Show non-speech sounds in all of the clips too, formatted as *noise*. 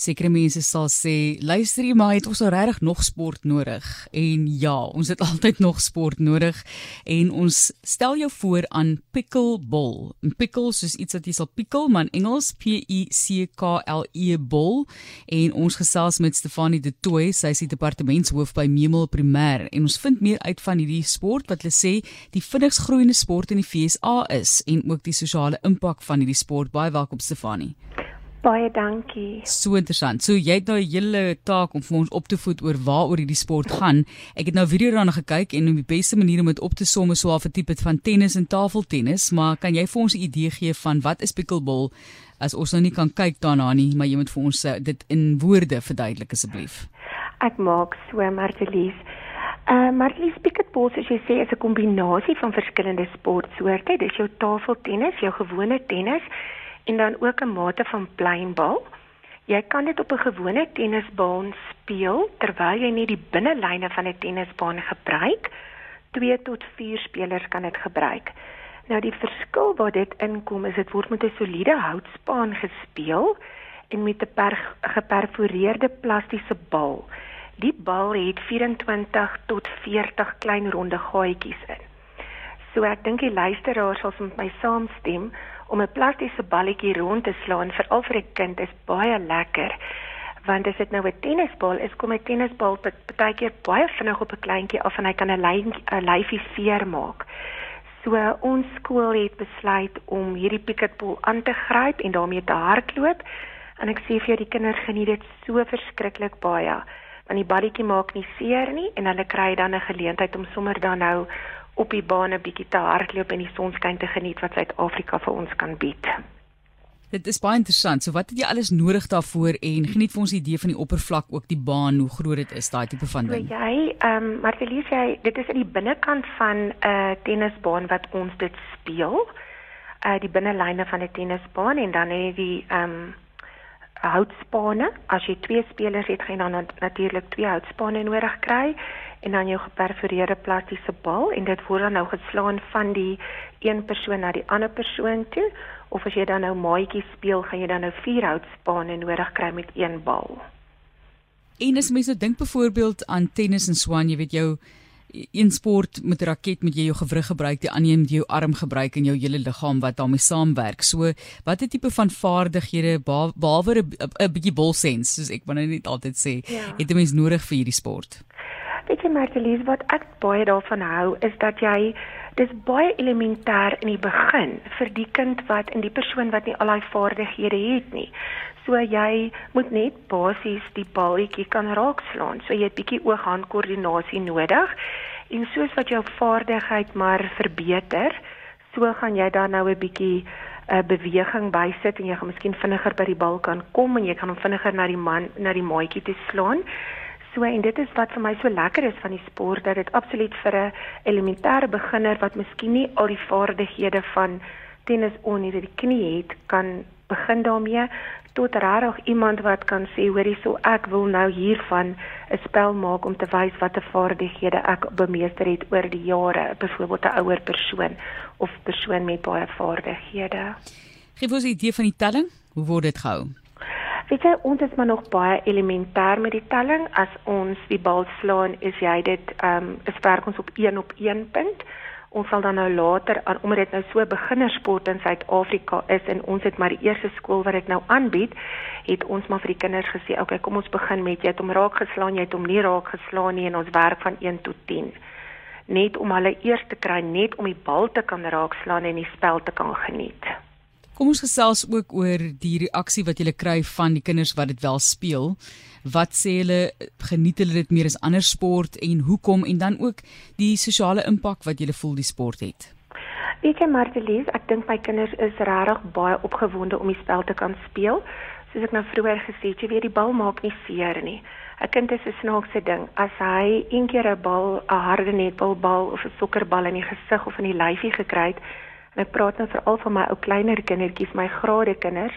Sekere mense sal sê, "Luister jy maar, het ons al regtig nog sport nodig?" En ja, ons het *laughs* altyd nog sport nodig en ons stel jou voor aan pickleball. 'n Pickle soos iets wat jy sal pikkel, maar in Engels P I C K L E ball. En ons gesels met Stefanie De Tooy, sy is die departementshoof by Memel Primêr en ons vind meer uit van hierdie sport wat hulle sê die vinnigs groeiende sport in die FSA is en ook die sosiale impak van hierdie sport. Baie welkom Stefanie. Baie dankie. So interessant. So jy het nou 'n hele taak om vir ons op te voed oor waaroor hierdie sport gaan. Ek het nou video daarna gekyk en die beste manier om dit op te som is so 'n tipe van tennis en tafeltennis, maar kan jy vir ons 'n idee gee van wat is pickleball as ons nou nie kan kyk daarna nie, maar jy moet vir ons eh, dit in woorde verduidelik asseblief. Ek maak so Martelies. Uh Martelies pickleball soos jy sê is 'n kombinasie van verskillende sportsoorte. Dis jou tafeltennis, jou gewone tennis en dan ook 'n mate van pleinbal. Jy kan dit op 'n gewone tennisbaan speel terwyl jy nie die binnelyne van 'n tennisbaan gebruik. 2 tot 4 spelers kan dit gebruik. Nou die verskil waar dit inkom is dit word met 'n soliede houtspaan gespeel en met 'n geperforeerde plastiese bal. Die bal het 24 tot 40 klein ronde gaatjies in. So ek dink die luisteraars sal met my saamstem om 'n plastiese balletjie rond te slaan veral vir 'n kind is baie lekker. Want as dit nou 'n tennisbal is, kom 'n tennisbal baie keer baie vinnig op 'n kleintjie af en hy kan 'n lyn 'n lyfie seer maak. So ons skool het besluit om hierdie picketball aan te gryp en daarmee te hardloop. En ek sê vir jou die kinders geniet dit so verskriklik baie. Want die balletjie maak nie seer nie en hulle kry dan 'n geleentheid om sommer dan nou op die bane bietjie te hardloop en die sonskyn te geniet wat Suid-Afrika vir ons kan bied. Dit is baie interessant. So wat het jy alles nodig daarvoor en geniet vir ons die idee van die oppervlak ook die baan hoe groot dit is daai tipe van ding. So jy ehm um, Martelies jy dit is in die binnekant van 'n uh, tennisbaan wat ons dit speel. Uh die binnelyne van 'n tennisbaan en dan het jy die ehm um, houtspane. As jy twee spelers het, gaan dan natuurlik twee houtspane nodig kry en dan jou geperforeerde plastiese bal en dit word dan nou geslaan van die een persoon na die ander persoon toe of as jy dan nou maatjies speel, gaan jy dan nou vier houtspane nodig kry met een bal. En as mens nou dink byvoorbeeld aan tennis en swan, jy weet jou in sport met 'n raket moet jy jou gewrig gebruik, die ander moet jou arm gebruik en jou hele liggaam wat daarmee saamwerk. So, watter tipe van vaardighede behalwe 'n bietjie bolsens, soos ek maar nou net altyd sê, ja. het 'n mens nodig vir hierdie sport? Weet jy Martelies, wat ek baie daarvan hou is dat jy dis baie elementêr in die begin vir die kind wat in die persoon wat nie al daai vaardighede het nie. So jy moet net basies die balletjie kan raakslaan. So jy het bietjie oog-hand koördinasie nodig. En soos wat jou vaardigheid maar verbeter, so gaan jy dan nou 'n bietjie 'n uh, beweging bysit en jy gaan miskien vinniger by die bal kan kom en jy kan hom vinniger na die man na die maatjie toe slaan. So en dit is wat vir my so lekker is van die sport dat dit absoluut vir 'n elementêre beginner wat miskien nie al die vaardighede van tennis onder die knie het kan begin daarmee tot regtig iemand wat kan sê hoorie so ek wil nou hiervan 'n spel maak om te wys watter vaardighede ek bemeester het oor die jare byvoorbeeld 'n ouer persoon of persoon met baie vaardighede. Gee ons 'n idee van die telling. Hoe word dit gehou? Weet jy, ons is maar nog baie elementêr met die telling. As ons die bal slaan, is jy dit ehm um, is werk ons op 1 op 1 punt. Ons sal dan nou later aan omdat dit nou so beginnersport in Suid-Afrika is en ons het maar die eerste skool wat dit nou aanbied, het ons maar vir die kinders gesê, "Oké, okay, kom ons begin met jy het hom raak geslaan, jy het hom nie raak geslaan nie en ons werk van 1 tot 10." Net om hulle eers te kry net om die bal te kan raakslaan en die spel te kan geniet. Kom ons gesels ook oor die reaksie wat jy kry van die kinders wat dit wel speel. Wat sê hulle geniet hulle dit meer as ander sport en hoekom en dan ook die sosiale impak wat jy voel die sport het. Weet jy Martelies, ek dink my kinders is regtig baie opgewonde om die spel te kan speel. Soos ek nou vroeër gesê het, jy weet die bal maak nie seer nie. 'n Kind is 'n snaakse ding. As hy een keer 'n bal, 'n harde netbalbal of 'n sokkerbal in die gesig of in die lyfie gekry het, En ek praat nou veral van my ou kleiner kindertjies, my grade kinders.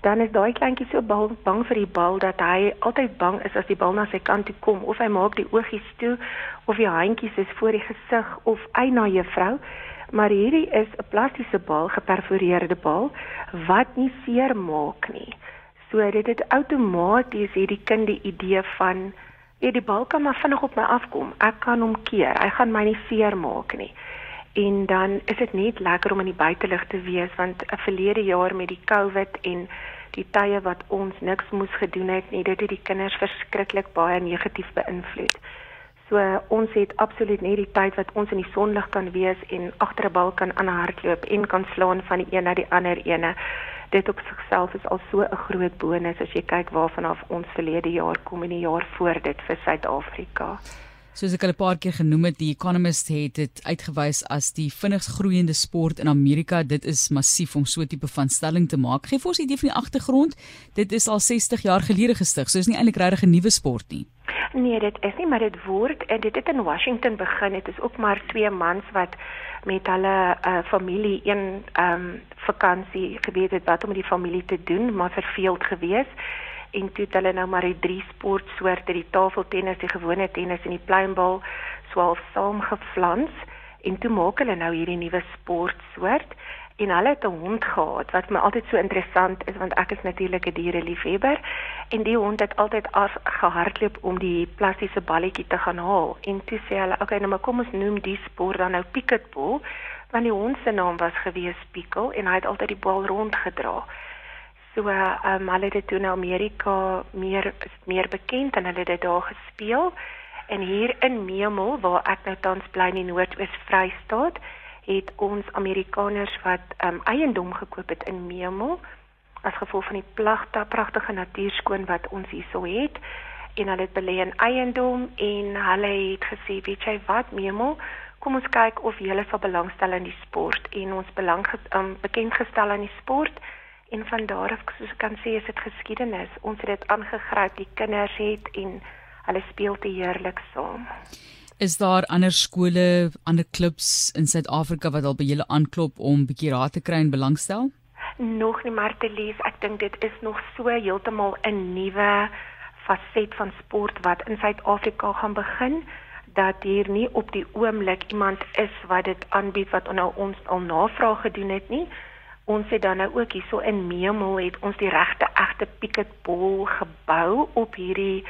Dan is daai kleintjie so bang, bang vir die bal dat hy altyd bang is as die bal na sy kant toe kom of hy maak die oogies toe of die handjies is voor die gesig of hy na juffrou. Maar hierdie is 'n plastiese bal, geperforeerde bal wat nie seer maak nie. So dit het outomaties hierdie kind die idee van Ja, die bal kan maar vinnig op my afkom. Ek kan hom keer. Hy gaan my nie seer maak nie. En dan is dit net lekker om in die buitelug te wees want 'n verlede jaar met die COVID en die tye wat ons niks moes gedoen het nie, dit het die kinders verskriklik baie negatief beïnvloed. So ons het absoluut net die tyd wat ons in die sonlig kan wees en agter 'n bal kan aanhardloop en kan slaan van die een na die ander ene dit op sigself is al so 'n groot bonus as jy kyk waarvan af ons verlede jaar kom en die jaar voor dit vir Suid-Afrika. Soos ek al 'n paar keer genoem het, die Economist het dit uitgewys as die vinnigst groeiende sport in Amerika. Dit is massief om so 'n tipe van stelling te maak. Geef ons 'n idee van die agtergrond. Dit is al 60 jaar gelede gestig, so is nie eintlik regtig 'n nuwe sport nie. Nee, dit is nie, maar dit word en dit het in Washington begin. Dit is ook maar twee mans wat met hulle uh, familie een ehm um, vakansie geweet het wat om met die familie te doen, maar verveeld gewees. En toe het hulle nou maar die drie sportsoorte, die tafeltennis, die gewone tennis en die pluimbal swaalf saamgeflans. En toe maak hulle nou hierdie nuwe sportsoort. En hulle het 'n hond gehad wat my altyd so interessant is want ek is natuurlik 'n diereliefhebber en die hond het altyd af gehardloop om die plastiese balletjie te gaan haal. En toe sê hulle okay nou maar kom ons noem die sport dan nou picketball. Want die hond se naam was gewees Pickle en hy het altyd die bal rondgedra so ehm um, hulle het dit toe in Amerika meer meer bekend en hulle het dit daar gespeel. En hier in Memel waar ek nou tans bly in die Noord-Oos Vrystaat het ons Amerikaners wat um, eiendom gekoop het in Memel as gevolg van die plagte pragtige natuurskoon wat ons hierso het. En hulle het belê in eiendom en hulle het gesê weet jy wat Memel kom ons kyk of julle sal belangstel in die sport. En ons belang um, bekend gestel aan die sport en van daar af soos ek kan sê is dit geskiedenis ons het dit aangegryp die kinders het en hulle speel te heerlik saam Is daar ander skole, ander klubs in Suid-Afrika wat al by julle aanklop om bietjie raad te kry en belangstel? Nog nie maar te lees. Ek dink dit is nog so heeltemal 'n nuwe faset van sport wat in Suid-Afrika gaan begin dat hier nie op die oomblik iemand is wat dit aanbied wat nou ons al navraag gedoen het nie. Ons het dan nou ook hierso in Memel het ons die regte egte picketball gebou op hierdie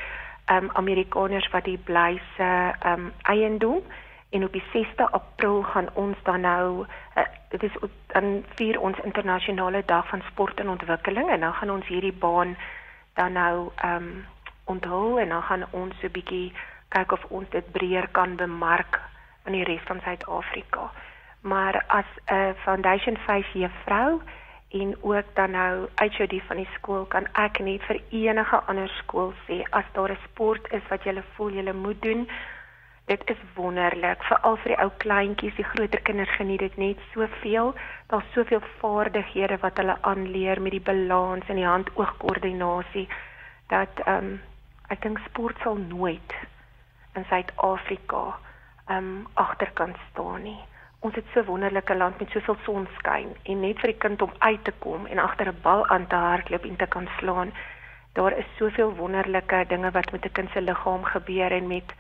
um, Amerikaners wat hier bly se um, eiendom en op die 6de April gaan ons dan nou uh, dit is dan vier ons internasionale dag van sport en ontwikkeling en dan gaan ons hierdie baan dan nou ehm um, onthou en dan gaan ons so 'n bietjie kyk of ons dit breër kan bemark in die res van Suid-Afrika. Maar as 'n foundation face juffrou en ook dan nou uit jou die van die skool kan ek net vir enige ander skool sê as daar 'n sport is wat jy voel jy moet doen dit is wonderlik. Veral vir die ou kleintjies die groter kinders geniet dit net soveel. Daar's soveel vaardighede wat hulle aanleer met die balans en die hand-oog koördinasie dat ehm um, ek dink sport sal nooit in Suid-Afrika ehm um, agterkant staan nie ons het so 'n wonderlike land met soveel sonskyn en net vir die kind om uit te kom en agter 'n bal aan te hardloop en te kan slaan. Daar is soveel wonderlike dinge wat met 'n kind se liggaam gebeur en met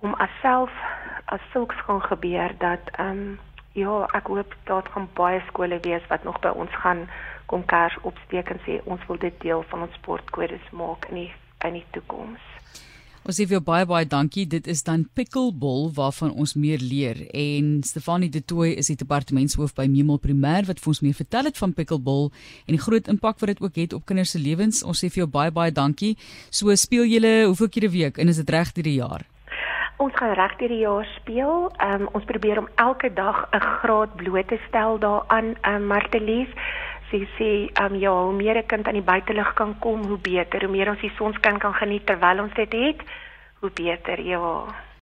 hom aself as sulks gaan gebeur dat ehm um, ja, ek hoop daar gaan baie skole wees wat nog by ons gaan kom kers opsteek en sê ons wil dit deel van ons sportkodes maak in die in die toekoms. Ons sê vir jou baie baie dankie. Dit is dan Pickleball waarvan ons meer leer en Stefanie De Tooy is die departementshoof by Memel Primêr wat vir ons meer vertel het van Pickleball en die groot impak wat dit ook het op kinders se lewens. Ons sê vir jou baie baie dankie. So speel julle hoeveel keer 'n week en is dit reg hierdie jaar? Ons gaan reg hierdie jaar speel. Um, ons probeer om elke dag 'n graad bloot te stel daaraan, um, Martelies sê sê um, ja, hoe meer 'n kind aan die buitelug kan kom, hoe beter. Hoe meer ons die sonskyn kan geniet terwyl ons dit het, hoe beter. Ja.